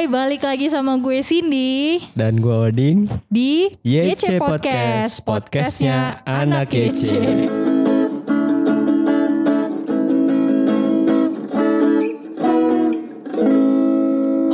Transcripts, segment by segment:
Hai, balik lagi sama gue Cindy Dan gue Oding di YC Podcast, podcastnya anak YC.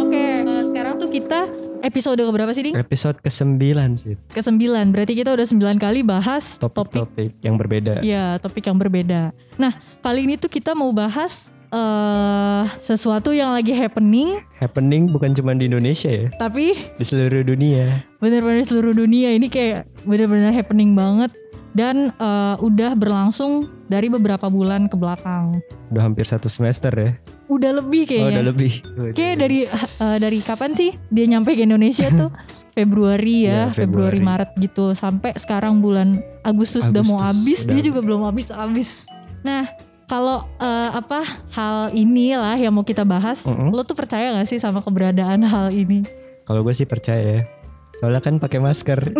Oke, eh, sekarang tuh kita episode berapa sih, Ding? Episode ke-9 sih Ke-9. Berarti kita udah 9 kali bahas topik Topik-topik yang berbeda ya, topik yang berbeda. Nah, kali ini tuh kita mau bahas eh sesuatu yang lagi happening Happening bukan cuma di Indonesia ya tapi Di seluruh dunia bener-bener seluruh dunia ini kayak bener-bener happening banget dan eh, udah berlangsung dari beberapa bulan ke belakang. Udah hampir satu semester ya Udah lebih Oh kayaknya. udah lebih Kayak dari eh, dari kapan sih dia nyampe ke Indonesia tuh? Februari ya, Ya, Februari. Februari. Maret gitu sampai sekarang bulan Agustus, udah mau Agustus, habis, udah. dia juga belum habis-habis. Nah, kalau eh, apa hal inilah yang mau kita bahas, Mm-mm. lo tuh percaya gak sih sama keberadaan hal ini? Kalau gue sih percaya ya Soalnya kan pakai masker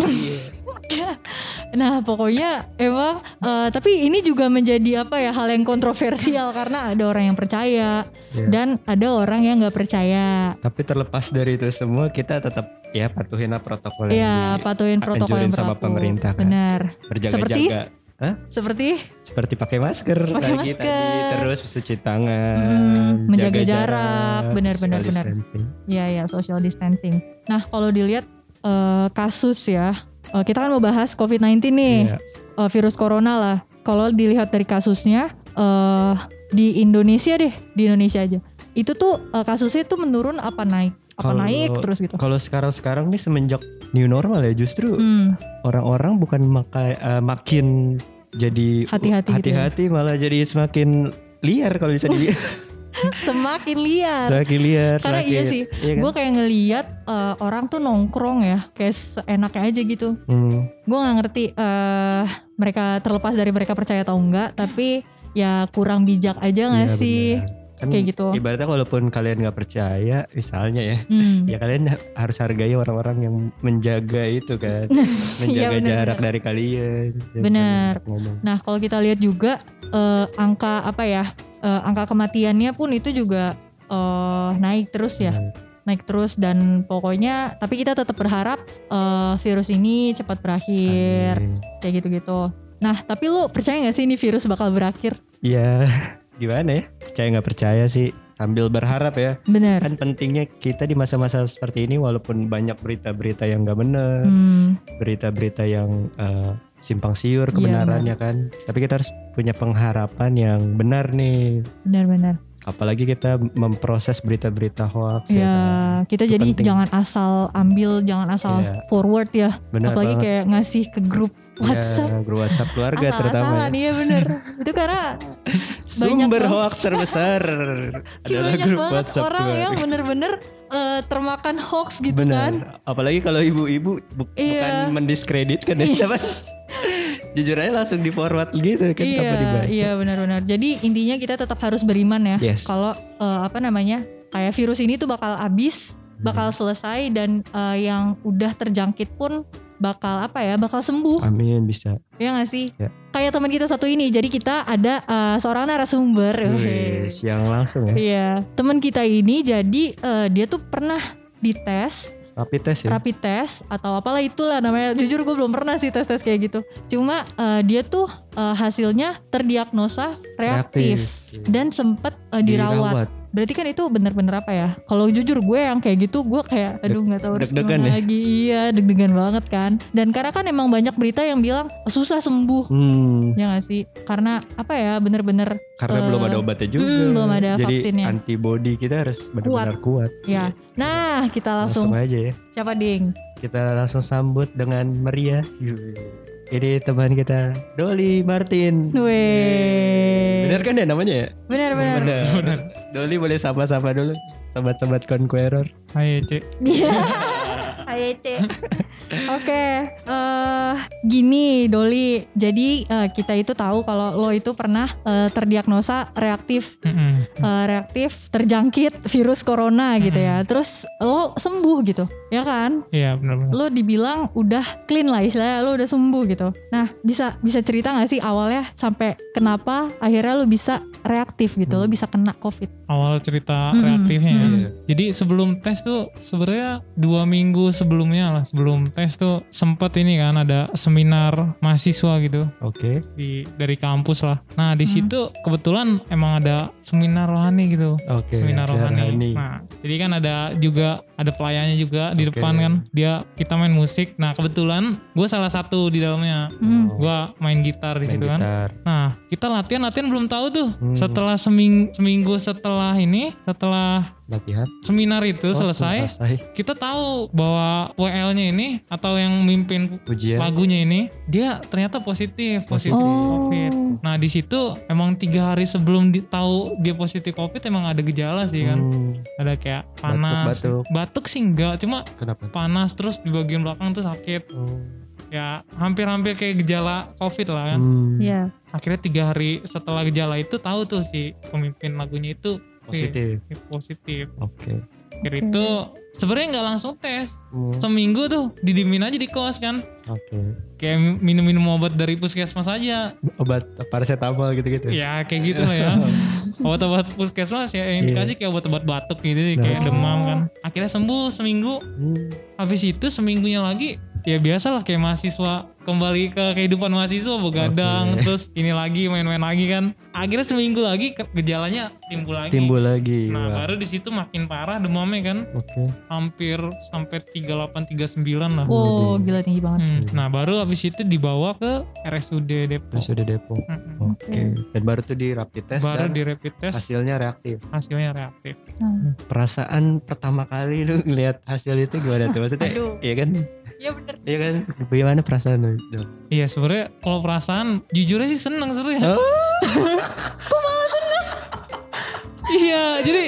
Nah, pokoknya emang eh, tapi ini juga menjadi apa ya hal yang kontroversial karena ada orang yang percaya Ya. dan ada orang yang nggak percaya. Tapi terlepas dari itu semua Kita tetap ya patuhin protokol yang Ya, patuhin protokol yang sama pemerintah kan. Benar. berjaga-jaga Hah? Seperti Seperti pakai masker Pakai lagi masker. tadi terus mencuci tangan, Hmm, menjaga jaga jarak, benar, benar, distancing. ya ya social distancing. Nah, kalau dilihat eh, kasus ya, eh, kita kan mau bahas COVID-19 nih, Iya. eh, virus corona lah. Kalau dilihat dari kasusnya eh di Indonesia deh, di Indonesia aja. Itu tuh kasusnya tuh menurun apa naik? Apa naik terus gitu? Kalau sekarang-sekarang nih semenjak new normal ya justru Hmm, orang-orang bukan makai, eh, makin jadi Hati-hati gitu ya. hati-hati malah jadi semakin liar kalau bisa dibilang semakin liar. semakin liar Karena iya semakin- sih, iya kan? Gue kayak ngeliat eh, orang tuh nongkrong ya, kayak seenaknya aja gitu. Hmm, gue nggak ngerti eh mereka terlepas dari mereka percaya atau enggak tapi ya kurang bijak aja nggak iya sih benar. Kan kayak gitu. ibaratnya walaupun kalian nggak percaya misalnya ya hmm. ya kalian ha- harus hargai orang-orang yang menjaga itu kan. Iya, menjaga benar, jarak benar. dari kalian. Ngomong. nah kalau kita lihat juga eh, angka apa ya eh, angka kematiannya pun itu juga eh, naik terus ya. Nah, naik terus dan pokoknya tapi kita tetap berharap eh, virus ini cepat berakhir. Amin. kayak gitu-gitu. Nah tapi lu percaya nggak sih ini virus bakal berakhir? Iya, gimana ya? Percaya nggak percaya sih, sambil berharap ya. bener Kan pentingnya kita di masa-masa seperti ini, walaupun banyak berita-berita yang nggak benar, Hmm, berita-berita yang eh, simpang siur Iya, kebenarannya kan. Tapi kita harus punya pengharapan yang benar nih. benar-benar Apalagi kita memproses berita-berita hoax Ya, ya. kan. kita Itu jadi penting. jangan asal ambil, jangan asal Iya. forward ya. Benar Apalagi banget. kayak ngasih ke grup Ya, WhatsApp. grup WhatsApp keluarga terutama. Asal-asalan, ya. iya bener. Itu karena Sumber banget. hoax terbesar adalah banyak grup banget WhatsApp orang keluarga. yang bener-bener eh, termakan hoax gitu Benar. kan. Apalagi kalau ibu-ibu bu- Iya. bukan mendiskreditkan ya, tapi jujur aja langsung di forward gitu kan tanpa Iya, dibaca. iya benar-benar. Jadi intinya kita tetap harus beriman ya. Yes. Kalau eh, apa namanya? Kayak virus ini tuh bakal habis, bakal Hmm. selesai dan eh, yang udah terjangkit pun bakal apa ya? Bakal sembuh. Amin bisa. Ya gak sih? Ya. Kayak teman kita satu ini. Jadi kita ada eh, seorang narasumber. Wih, yang langsung ya. Iya. Teman kita ini jadi eh, dia tuh pernah dites Rapid test ya. rapid test atau apalah itulah namanya. Jujur gue belum pernah sih tes tes kayak gitu. Cuma eh, dia tuh eh, hasilnya terdiagnosa reaktif, dan sempet eh, dirawat. Berarti kan itu bener-bener apa ya? Kalau jujur gue yang kayak gitu gue kayak aduh nggak tahu harus gimana ya? lagi. Iya deg-degan banget kan. Dan karena kan emang banyak berita yang bilang susah sembuh. Hmm, Ya gak sih? Karena apa ya bener-bener karena Eh, belum ada obatnya juga. hmm, belum ada Jadi vaksinnya. antibody kita harus benar-benar kuat. ya. Nah kita langsung, Langsung aja ya. siapa ding? Kita langsung sambut dengan meriah. Ini teman kita Dolly Martin. Weh. Bener kan ya namanya ya? Bener bener. Bener. Dolly boleh sapa-sapa dulu. Sobat-sobat Conqueror. Hai Cek. Iya. Ayo C. Oke, eh gini Doli. Jadi eh, kita itu tahu kalau lo itu pernah eh, terdiagnosa reaktif, Mm-mm. eh, reaktif terjangkit virus corona gitu ya. Terus lo sembuh gitu, ya kan? Iya benar-benar. Lo dibilang udah clean lah istilahnya lo udah sembuh gitu. Nah bisa bisa cerita gak sih awalnya sampai kenapa akhirnya lo bisa reaktif gitu, lo bisa kena covid? Awal cerita Hmm, reaktifnya. ya. hmm. Jadi sebelum tes tuh sebenarnya dua minggu sebelumnya lah sebelum tes tuh sempet ini kan ada seminar mahasiswa gitu Oke. di dari kampus lah. Nah di Hmm. situ kebetulan emang ada seminar rohani gitu. Oke. Seminar siaran rohani. Nah jadi kan ada juga ada pelayannya juga di depan kan. Dia kita main musik. Nah kebetulan gue salah satu di dalamnya. Hmm. Gue main gitar di main situ kan. gitar. Nah, kita latihan-latihan belum tahu tuh. Hmm. Setelah seming seminggu setelah ini, setelah Latihan. seminar itu Oh, selesai, selesai. kita tahu bahwa WL-nya ini atau yang mimpin Ujian. lagunya ini, dia ternyata positif, positif Oh. COVID. Nah, di situ emang tiga hari sebelum di- tahu dia positif COVID emang ada gejala sih kan. Hmm, Ada kayak panas. Batuk-batuk. Batuk sih enggak, cuma Kenapa? panas terus di bagian belakang tuh sakit. Oh. Ya, hampir-hampir kayak gejala COVID lah kan. Hmm, Iya. akhirnya tiga hari setelah gejala itu tahu tuh si pemimpin lagunya itu Positif. eh, positif Oke. akhirnya Oke. itu sebenarnya nggak langsung tes Hmm, seminggu tuh didimin aja di kos kan Oke. kayak minum-minum obat dari puskesmas aja Obat paracetamol gitu-gitu. ya kayak gitu lah ya obat-obat puskesmas ya yang dikasih kayak obat-obat batuk gitu sih, kayak Nah. demam kan akhirnya sembuh seminggu Hmm, habis itu seminggunya lagi ya biasa lah kayak mahasiswa kembali ke kehidupan mahasiswa begadang Oke. terus ini lagi main-main lagi kan akhirnya seminggu lagi gejalanya timbul lagi Timbul lagi. nah Wah. baru di situ makin parah demamnya kan Oke. hampir sampai 38 39 lah Oh, gila tinggi banget. Hmm, nah baru habis itu dibawa ke RSUD Depok udah Depok. Mm-mm. Oke. Dan baru tuh di rapid test baru dan di rapid test hasilnya reaktif. hasilnya reaktif Nah. Perasaan pertama kali lu ngeliat hasil itu gimana tuh? Maksudnya, iya kan? Iya bener. Iya kan? Bagaimana perasaan lu? Dok? iya sebenarnya kalau perasaan jujur aja sih seneng sebenarnya Oh. iya jadi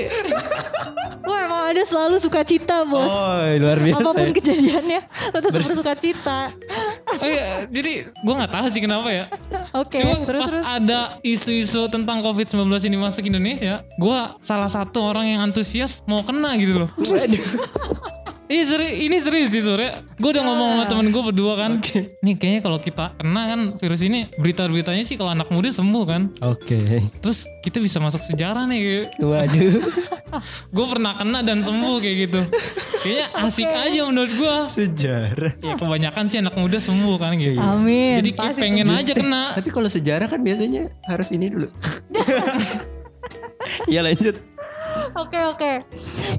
Wah emang ada selalu sukacita bos. Oh, luar biasa. Apa pun ya. kejadiannya, lo tetap bersuka cita. oh iya, jadi gue nggak tahu sih kenapa ya Oke, Cuma terus pas terus. ada isu-isu tentang COVID-19 ini masuk Indonesia, gue salah satu orang yang antusias mau kena gitu loh. Iya serius, ini serius sih sore. Gue udah ngomong sama temen gue berdua kan. Nih kayaknya kalau kita kena kan virus ini berita-beritanya sih kalau anak muda sembuh kan. Oke. Terus kita bisa masuk sejarah nih. Waduh. Gue pernah kena dan sembuh kayak gitu. Kayaknya asik aja menurut gue. Sejarah. Ya kebanyakan sih anak muda sembuh kan gitu. Amin. Jadi kayak pengen aja kena. Tapi kalau sejarah kan biasanya harus ini dulu. Iya lanjut. Oke oke.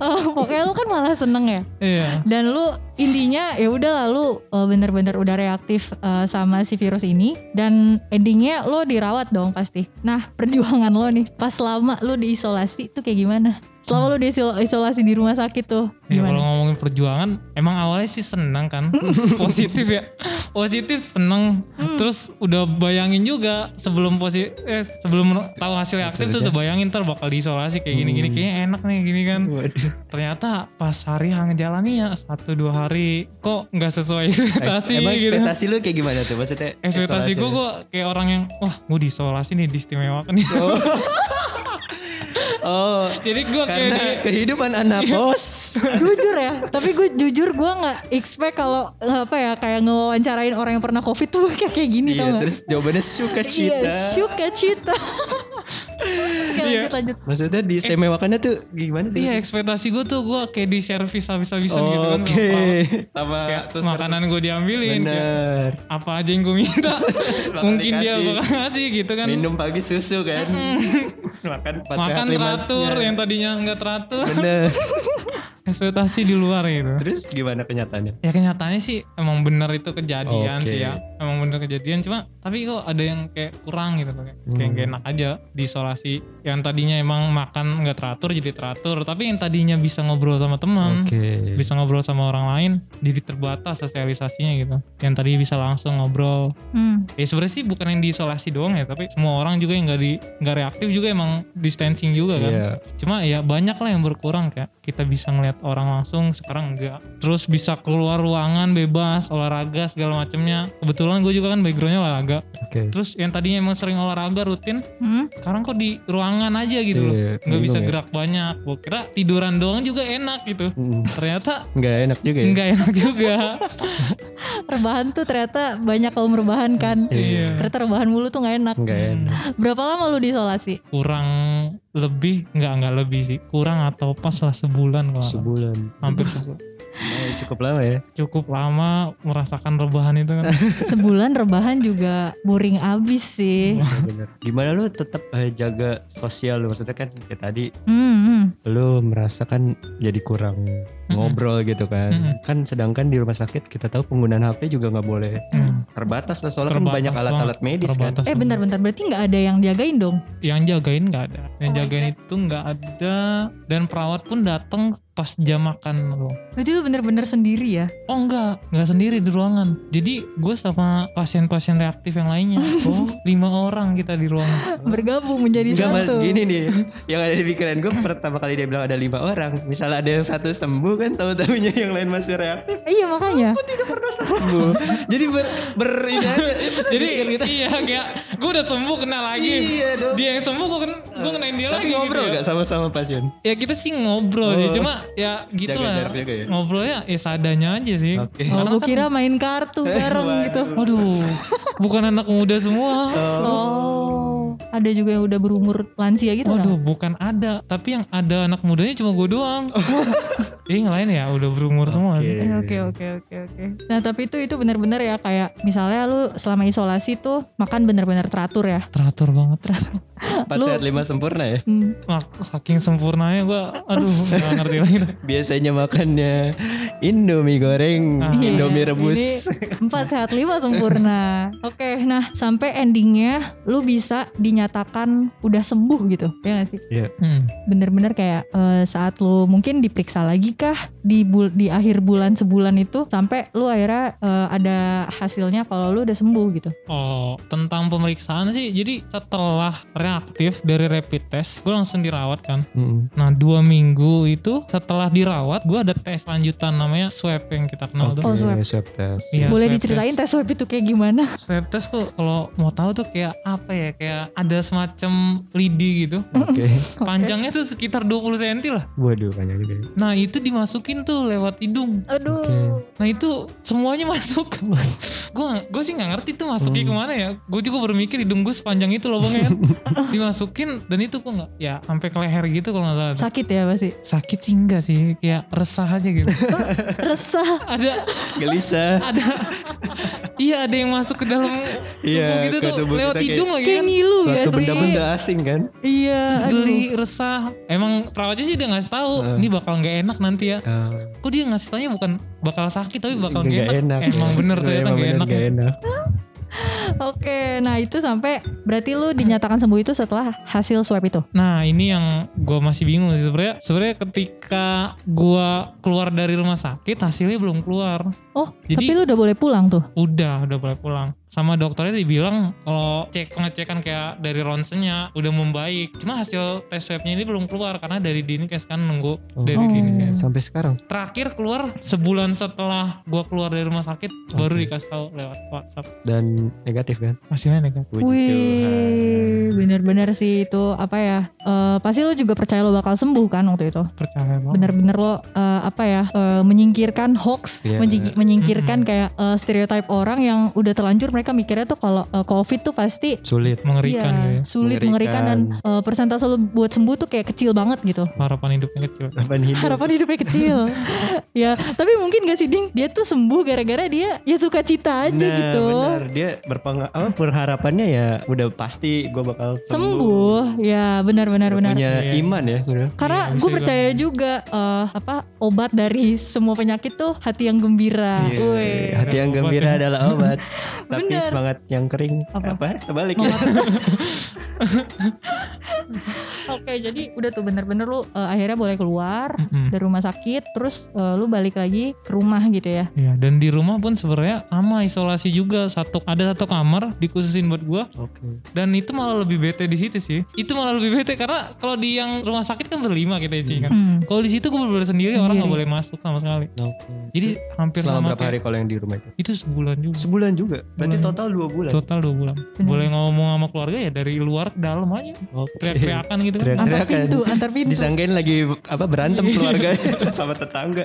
Eh, pokoknya lu kan malah seneng ya. Iya. Dan lu intinya ya udah lalu bener-bener udah reaktif eh, sama si virus ini dan endingnya lo dirawat dong pasti. Nah perjuangan lo nih pas lama lu diisolasi tuh kayak gimana? Selama lu diisolasi di rumah sakit tuh Ya kalau ngomongin perjuangan, emang awalnya sih senang kan, positif ya, positif seneng. Hmm. Terus udah bayangin juga sebelum positif, eh, sebelum tahu hasil reaktif tuh udah bayangin ntar bakal diisolasi kayak gini-gini, Hmm. kayaknya enak nih gini kan. Waduh. Ternyata pas hari yang ngejalanin ya satu dua hari kok nggak sesuai ekspektasi Emang gitu. ekspektasi lu kayak gimana tuh? Maksudnya Ekspektasi gue isolasi? gue kayak orang yang wah gue diisolasi nih diistimewakan nih. Oh, Jadi gue kayak karena di- kehidupan anak bos. jujur ya, tapi gue jujur gue nggak expect kalau eh, apa ya kayak ngewawancarain orang yang pernah covid tuh kayak kayak gini tau Iya, gak? terus jawabannya suka Iya, cita. suka cita. Oke, Iya. lanjut lanjut. Maksudnya diistimewakannya tuh gimana sih? Iya ekspektasi gue tuh gue kayak di servis habis-habisan gitu kan. Oke. Apa- Sama Kayak terus makanan gue diambilin. kayak Bener. apa aja yang gue minta. Mungkin dia bakal ngasih gitu kan. Minum pagi susu kan. Makan Makan teratur Ya, yang tadinya nggak teratur. Bener. Ekspektasi di luar gitu. Terus gimana kenyataannya? Ya kenyataannya sih emang bener itu kejadian Oke. sih ya. Emang bener kejadian cuma tapi kok ada yang kayak kurang gitu. Kayak, kayak Hmm. nggak enak aja diisolasi. Yang tadinya emang makan nggak teratur jadi teratur. Tapi yang tadinya bisa ngobrol sama teman. Oke. bisa ngobrol sama orang lain jadi terbatas sosialisasinya gitu yang tadi bisa langsung ngobrol Hmm. ya sebenarnya sih bukan yang diisolasi doang ya tapi semua orang juga yang nggak di nggak reaktif juga emang distancing juga kan Iya. cuma ya banyak lah yang berkurang kayak kita bisa ngeliat orang langsung sekarang enggak terus bisa keluar ruangan bebas olahraga segala macemnya kebetulan gue juga kan backgroundnya olahraga Oke. terus yang tadinya emang sering olahraga rutin Hmm. sekarang kok di ruangan aja gitu loh Iya, nggak bisa ya. gerak banyak gue kira tiduran doang juga enak gitu Hmm. ternyata Nggak enak juga ya? Enggak enak juga. rebahan tuh ternyata banyak kaum rebahan kan. Iya. Ternyata rebahan mulu tuh nggak enak. Enggak enak. Berapa lama lu di isolasi? kurang lebih nggak nggak lebih sih kurang atau pas lah sebulan kalau. Sebulan. hampir sebulan Oh, cukup lama ya. cukup lama merasakan rebahan itu kan Sebulan rebahan juga boring abis sih. Bener. Gimana lu tetap eh, jaga sosial lu? Maksudnya kan kayak tadi Hmm, hmm. lu merasakan jadi kurang ngobrol gitu kan. Mm-mm. Kan sedangkan di rumah sakit kita tahu penggunaan HP juga nggak boleh Hmm, terbatas lah soalnya kan banyak alat-alat medis kan. Eh bentar-bentar berarti nggak ada yang jagain dong? yang jagain nggak ada yang Oh, jagain itu nggak ada dan perawat pun datang pas jam makan loh Berarti lu bener-bener sendiri ya? oh enggak nggak sendiri di ruangan jadi gue sama pasien-pasien reaktif yang lainnya oh lima orang kita di ruangan Bergabung menjadi Enggak Mas, satu. gini nih Yang ada di pikiran gue pertama kali dia bilang ada lima orang Misalnya ada yang satu sembuh kan tahu-tahunya yang lain masih reaktif Iya makanya. sembuh Jadi ber, ber ini aja jadi kita. iya kayak gue udah sembuh kena lagi Iya dong dia yang sembuh gue ken gue kenain dia Tapi lagi ngobrol gitu ya. gak sama-sama pasien? ya kita sih ngobrol sih Oh. cuma ya gitu Jaga lah jarak juga ya? ngobrolnya ya seadanya aja sih Oke. Oh, gue kan- kira main kartu bareng gitu. Waduh, bukan anak muda semua. Oh, ada juga yang udah berumur lansia gitu Waduh, kan? bukan ada. Tapi yang ada anak mudanya cuma gue doang. Ini yang lain ya udah berumur semua. Oke. Eh, Oke oke oke oke. Nah tapi itu itu benar-benar ya kayak misalnya lu selama isolasi tuh makan benar-benar teratur ya. Teratur banget. Teratur. Empat Lu- sehat lima sempurna ya? Hmm. Mak- Saking sempurnanya gue, aduh gak ngerti lagi. Biasanya makannya Indomie goreng, Ah. Indomie Iya, rebus. Ini empat sehat lima sempurna. Oke, nah sampai endingnya lu bisa dinyatakan udah sembuh gitu, ya gak sih? Hmm. Bener-bener kayak eh, saat lu mungkin diperiksa lagi kah di bul di akhir bulan sebulan itu sampai lu akhirnya eh, ada hasilnya kalau lu udah sembuh gitu. Oh, tentang pemeriksaan sih. Jadi setelah reaktif dari rapid test, gue langsung dirawat kan. Mm. Nah dua minggu itu setelah dirawat, gue ada tes lanjutan namanya swab yang kita kenal tuh. Oh, swab. swab test. Iya, Boleh swab diceritain test. tes swab itu kayak gimana? Swab test kok kalau mau tahu tuh kayak apa ya? Kayak ada semacam lidi gitu. Oke. Panjangnya tuh sekitar 20 cm lah. Waduh banyak juga. ya. Nah itu dimasukin tuh lewat hidung. Aduh. Oke. Nah itu semuanya masuk. gue gue sih nggak ngerti tuh masuknya Hmm. ke mana ya. Gue juga baru mikir hidung gue sepanjang itu lubangnya kan. Dimasukin dan itu kok nggak ya sampai ke leher gitu kalau nggak salah. Sakit ya pasti. Sakit sih enggak sih, kayak resah aja gitu. Resah. ada Gelisah. ada iya ada yang masuk ke dalam Iya, tubuh gitu tuh lewat hidung lagi Kayak kan. ngilu ya sih. benda-benda asing kan? Iya. Terus geli, resah. Emang perawatnya sih udah ngasih tahu, Heeh. ini bakal nggak enak nanti ya. Ah, Kok dia ngasih taunya bukan bakal sakit tapi bakal nggak nggak enak. Emang bener ternyata Emang nggak enak. nggak enak. Oke, nah itu sampai berarti lu dinyatakan sembuh itu setelah hasil swab itu. Nah ini yang gue masih bingung sih sebenarnya. Sebenarnya ketika gue keluar dari rumah sakit hasilnya belum keluar. Oh, Jadi- tapi lu udah boleh pulang tuh. Udah, udah boleh pulang. Sama dokternya dibilang kalau cek pengecekan kayak dari ronsennya udah membaik. Cuma hasil tes swabnya ini belum keluar karena dari dini kayak sekarang nunggu Oh. dari Oh. kliniknya. Sampai sekarang. Terakhir keluar sebulan setelah gua keluar dari rumah sakit baru Oke. dikasih tahu lewat WhatsApp Dan negatif kan? hasilnya negatif. Wih, bener-bener sih itu apa ya? eh, pasti lu juga percaya lu bakal sembuh kan waktu itu. Percaya banget. Bener-bener lo eh, apa ya? eh, menyingkirkan hoax, Iya. menyi- menyingkirkan Mm-mm. kayak eh, stereotip orang yang udah terlanjur mereka mikirnya tuh kalau eh, covid tuh pasti Sulit. Mengerikan iya, ya. sulit mengerikan, dan eh, persentase lu buat sembuh tuh kayak kecil banget gitu. Harapan hidupnya kecil. Harapan hidup. harapan hidupnya kecil ya tapi mungkin gak sih ding dia tuh sembuh gara-gara dia ya suka cita aja nah, gitu benar. Dia berpengaruh apa berharapannya ya udah pasti gue bakal sembuh. sembuh ya benar-benar benar Punya Iya. iman ya. udah. karena Iya, gue bisa percaya juga eh, apa obat dari semua penyakit tuh hati yang gembira Yes. Wih. Hati yang gembira ya. adalah obat. Tapi Bener. semangat yang kering Apa? apa? Terbalik. oke jadi udah tuh bener-bener lu eh, akhirnya boleh keluar Mm-mm. dari rumah sakit terus eh, lu balik lagi ke rumah gitu ya Iya, dan di rumah pun sebenarnya sama isolasi juga. Satu ada satu kamar dikhususin buat gua Oke. dan itu malah lebih bete di situ sih. Itu malah lebih bete karena kalau di yang rumah sakit kan berlima kita isi kan. Hmm. Kalau di situ gue bener sendiri, orang nggak boleh masuk sama sekali. Oke. Jadi hampir Selama berapa hari kalau yang di rumah itu? Itu sebulan juga. Sebulan juga. Berarti total dua bulan. Total dua bulan. Bener. Boleh ngomong sama keluarga ya dari luar ke dalam aja. Oke. Teriak-teriakan gitu kan. Teriak- Antar pintu, antar pintu. Disangkain lagi apa berantem keluarga sama tetangga.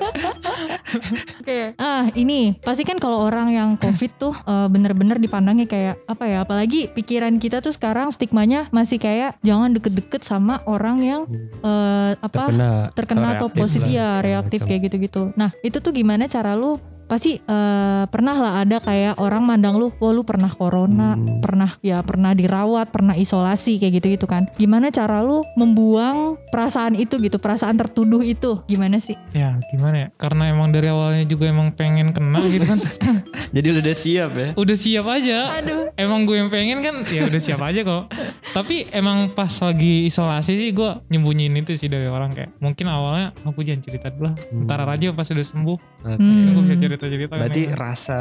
Oke. Ah, ini pasti kan kalau orang yang COVID tuh eh, bener-bener dipandangnya kayak apa ya? Apalagi pikiran kita tuh sekarang stigmanya masih kayak jangan deket-deket sama orang yang eh, apa Terkena terkena atau positif ya reaktif kayak gitu-gitu. Nah itu tuh gimana cara lu pasti eh, pernah lah ada kayak orang mandang lu, wah lu pernah corona, Hmm. pernah ya pernah dirawat, pernah isolasi kayak gitu-gitu kan. Gimana cara lu membuang perasaan itu gitu, perasaan tertuduh itu gimana sih? Ya gimana ya. Karena emang dari awalnya juga emang pengen kena gitu kan. Jadi lu udah siap ya. udah siap aja. Aduh. Emang gue yang pengen kan ya udah siap aja kok. Tapi emang pas lagi isolasi sih gue nyembunyiin itu sih dari orang kayak mungkin awalnya aku jangan cerita dulu lah. Hmm. Ntar aja pas udah sembuh Oke. Hmm. aku bisa cerita-cerita. kan Berarti emang. rasa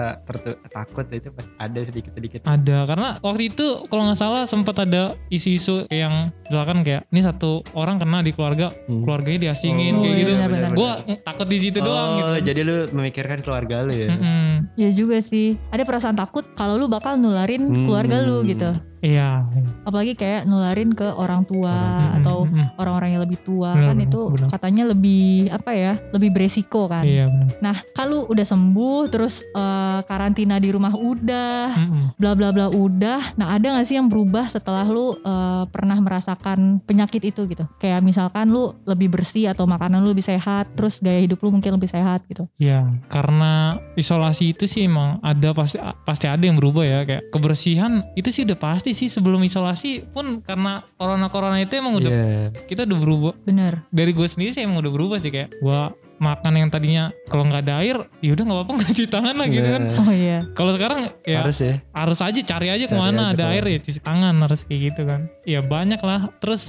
takut itu pasti ada sedikit-sedikit. ada karena waktu itu kalau nggak salah sempat ada isu-isu kayak yang misalkan kayak ini satu orang kena di keluarga Hmm. keluarganya diasingin Oh, kayak iya, gitu gue takut di situ doang Oh, gitu jadi lu memikirkan keluarga lu ya. Mm-mm. Ya juga sih. Ada perasaan takut kalau lu bakal nularin Hmm. keluarga lu gitu. Iya Apalagi kayak nularin ke orang tua Mm-mm, atau mm-mm. orang-orang yang lebih tua Benar, kan itu benar. katanya lebih apa ya? Lebih beresiko kan. iya benar Nah, kalau udah sembuh terus eh, karantina di rumah udah, bla bla bla udah. Nah, ada gak sih yang berubah setelah lu eh, pernah merasakan penyakit itu gitu? Kayak misalkan lu lebih bersih atau makanan lu lebih sehat, terus gaya hidup lu mungkin lebih sehat gitu. Ya, karena isolasi itu sih emang ada pasti pasti ada yang berubah ya kayak kebersihan itu sih udah pasti sih sebelum isolasi pun karena corona corona itu emang udah Iya. kita udah berubah Bener. dari gue sendiri sih emang udah berubah sih kayak gua makan yang tadinya kalau nggak ada air ya udah nggak apa-apa nggak cuci tangan lah gitu kan Nah, Oh iya. kalau sekarang ya harus, Harus ya. aja cari aja Cari ke mana aja ada air ya cuci tangan harus kayak gitu kan ya banyak lah terus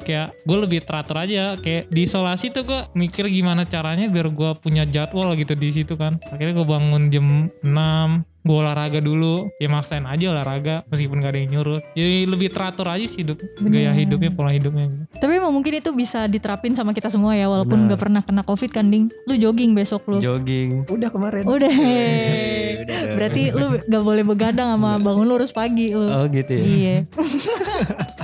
kayak gue lebih teratur aja kayak di isolasi tuh gue mikir gimana caranya biar gue punya jadwal gitu di situ kan akhirnya gue bangun jam 6 gue olahraga dulu ya maksain aja olahraga meskipun gak ada yang nyuruh jadi lebih teratur aja sih hidup gaya Bener. hidupnya pola hidupnya gitu. Tapi emang mungkin itu bisa diterapin sama kita semua ya walaupun Benar. nggak pernah kena covid kan ding. Lu jogging besok lu. Jogging. Udah kemarin. Udah. Udah, udah. Berarti lu gak boleh begadang sama bangun lu harus pagi lu. Oh gitu ya. Iya.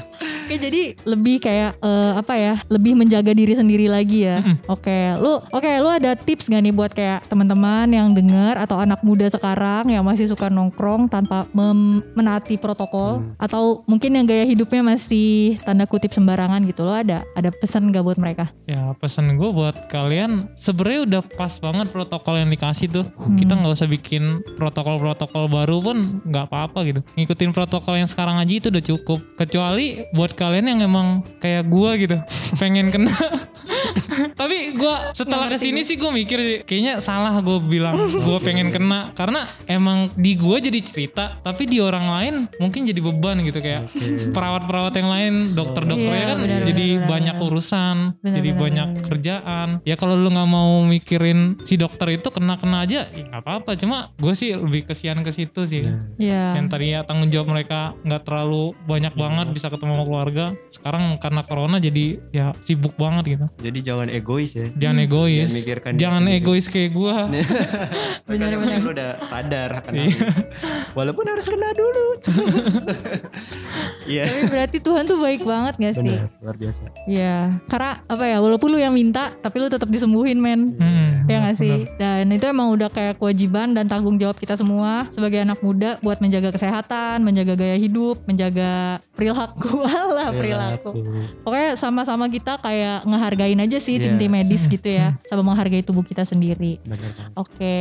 Oke jadi lebih kayak eh, apa ya? Lebih menjaga diri sendiri lagi ya. Mm-mm. Oke, lu oke lu ada tips gak nih buat kayak teman-teman yang dengar atau anak muda sekarang yang masih suka nongkrong tanpa mem- menaati protokol Hmm. atau mungkin yang gaya hidupnya masih tanda kutip sembarangan gitu lo ada ada pesan gak buat mereka? Ya pesan gue buat kalian sebenarnya udah pas banget protokol yang dikasih tuh. Kita nggak usah bikin protokol-protokol baru pun nggak apa-apa gitu. Ngikutin protokol yang sekarang aja itu udah cukup. Kecuali buat kalian yang emang kayak gue gitu, pengen kena. Tapi gue setelah ke sini sih gue mikir sih, kayaknya salah gue bilang gue pengen kena karena emang di gue jadi cerita, tapi di orang lain mungkin jadi beban gitu kayak perawat-perawat yang lain, dokter-dokternya Iya, kan benar, jadi banyak urusan, Benar, jadi banyak kerjaan. Ya kalau lu nggak mau mikirin si dokter itu kena-kena aja, ya nggak apa-apa. Cuma gue sih lebih kesian ke situ sih. Ya. Yang tadinya tanggung jawab mereka nggak terlalu banyak banget bisa ketemu sama keluarga. Sekarang karena corona jadi ya sibuk banget gitu. Jadi jangan egois ya. Jangan egois. Jangan mikirkan Jangan egois kayak gue. Benar-benar. Lu udah sadar akan Iya. Walaupun harus kena dulu. Iya. Tapi berarti Tuhan tuh baik banget gak sih? Benar, luar biasa. Iya. Karena apa ya? Walaupun lu yang minta, tapi lu tetap disembuhin men. Hmm, Ya gak sih? benar. Dan itu emang udah kayak kewajiban dan tanggung jawab kita semua sebagai anak muda buat menjaga kesehatan, menjaga gaya hidup, menjaga perilaku. Alah perilaku. Pokoknya sama-sama kita kayak ngehargain aja sih Iya. tim-tim medis gitu ya. Sama menghargai tubuh kita sendiri. Oke.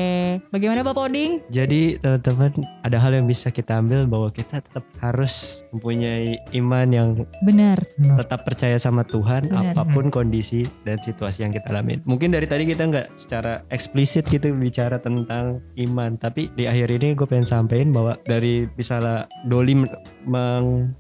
Bagaimana Bapak Oding? Jadi teman-teman ada hal yang bisa kita ambil bahwa kita tetap harus mempunyai iman yang Benar. tetap percaya sama Tuhan Benar. apa pun kondisi dan situasi yang kita alami. Mungkin dari tadi kita nggak secara eksplisit gitu bicara tentang iman, tapi di akhir ini gue pengen sampaikan bahwa dari misalnya Doli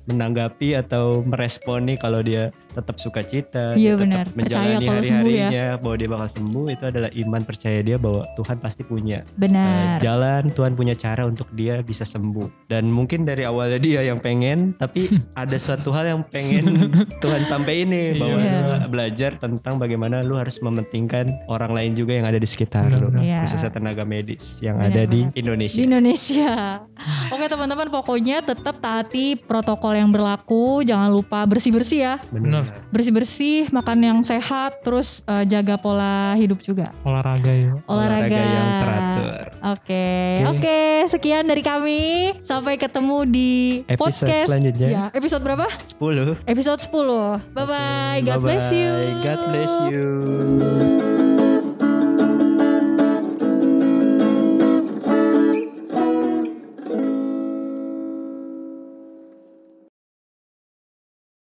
menanggapi atau meresponi kalau dia tetap sukacita, Iya, dia tetap benar. Menjalani kalau sembuh ya. hari-harinya bahwa dia bakal sembuh itu adalah iman percaya dia bahwa Tuhan pasti punya eh, Benar. jalan, Tuhan punya cara untuk dia bisa sembuh. Dan mungkin dari awalnya dia yang pengen, tapi ada suatu hal yang pengen Tuhan sampai ini bahwa Iya. belajar tentang bagaimana lu harus mementingkan orang lain juga yang ada di sekitar lu, Iya. khususnya tenaga medis yang Benar ada di banget. Indonesia. Di Indonesia. Oke teman-teman pokoknya tetap taati protokol yang berlaku. Jangan lupa bersih-bersih ya. Benar. Bersih-bersih, makan yang sehat, terus eh, jaga pola hidup juga. Olahraga ya. Olahraga. yang teratur. Oke, Oke. oke. Sekian dari kami. Sampai ketemu di Episode podcast. selanjutnya. Ya, episode berapa? 10. Episode 10. Bye bye. God Bye-bye. bless you. God bless you.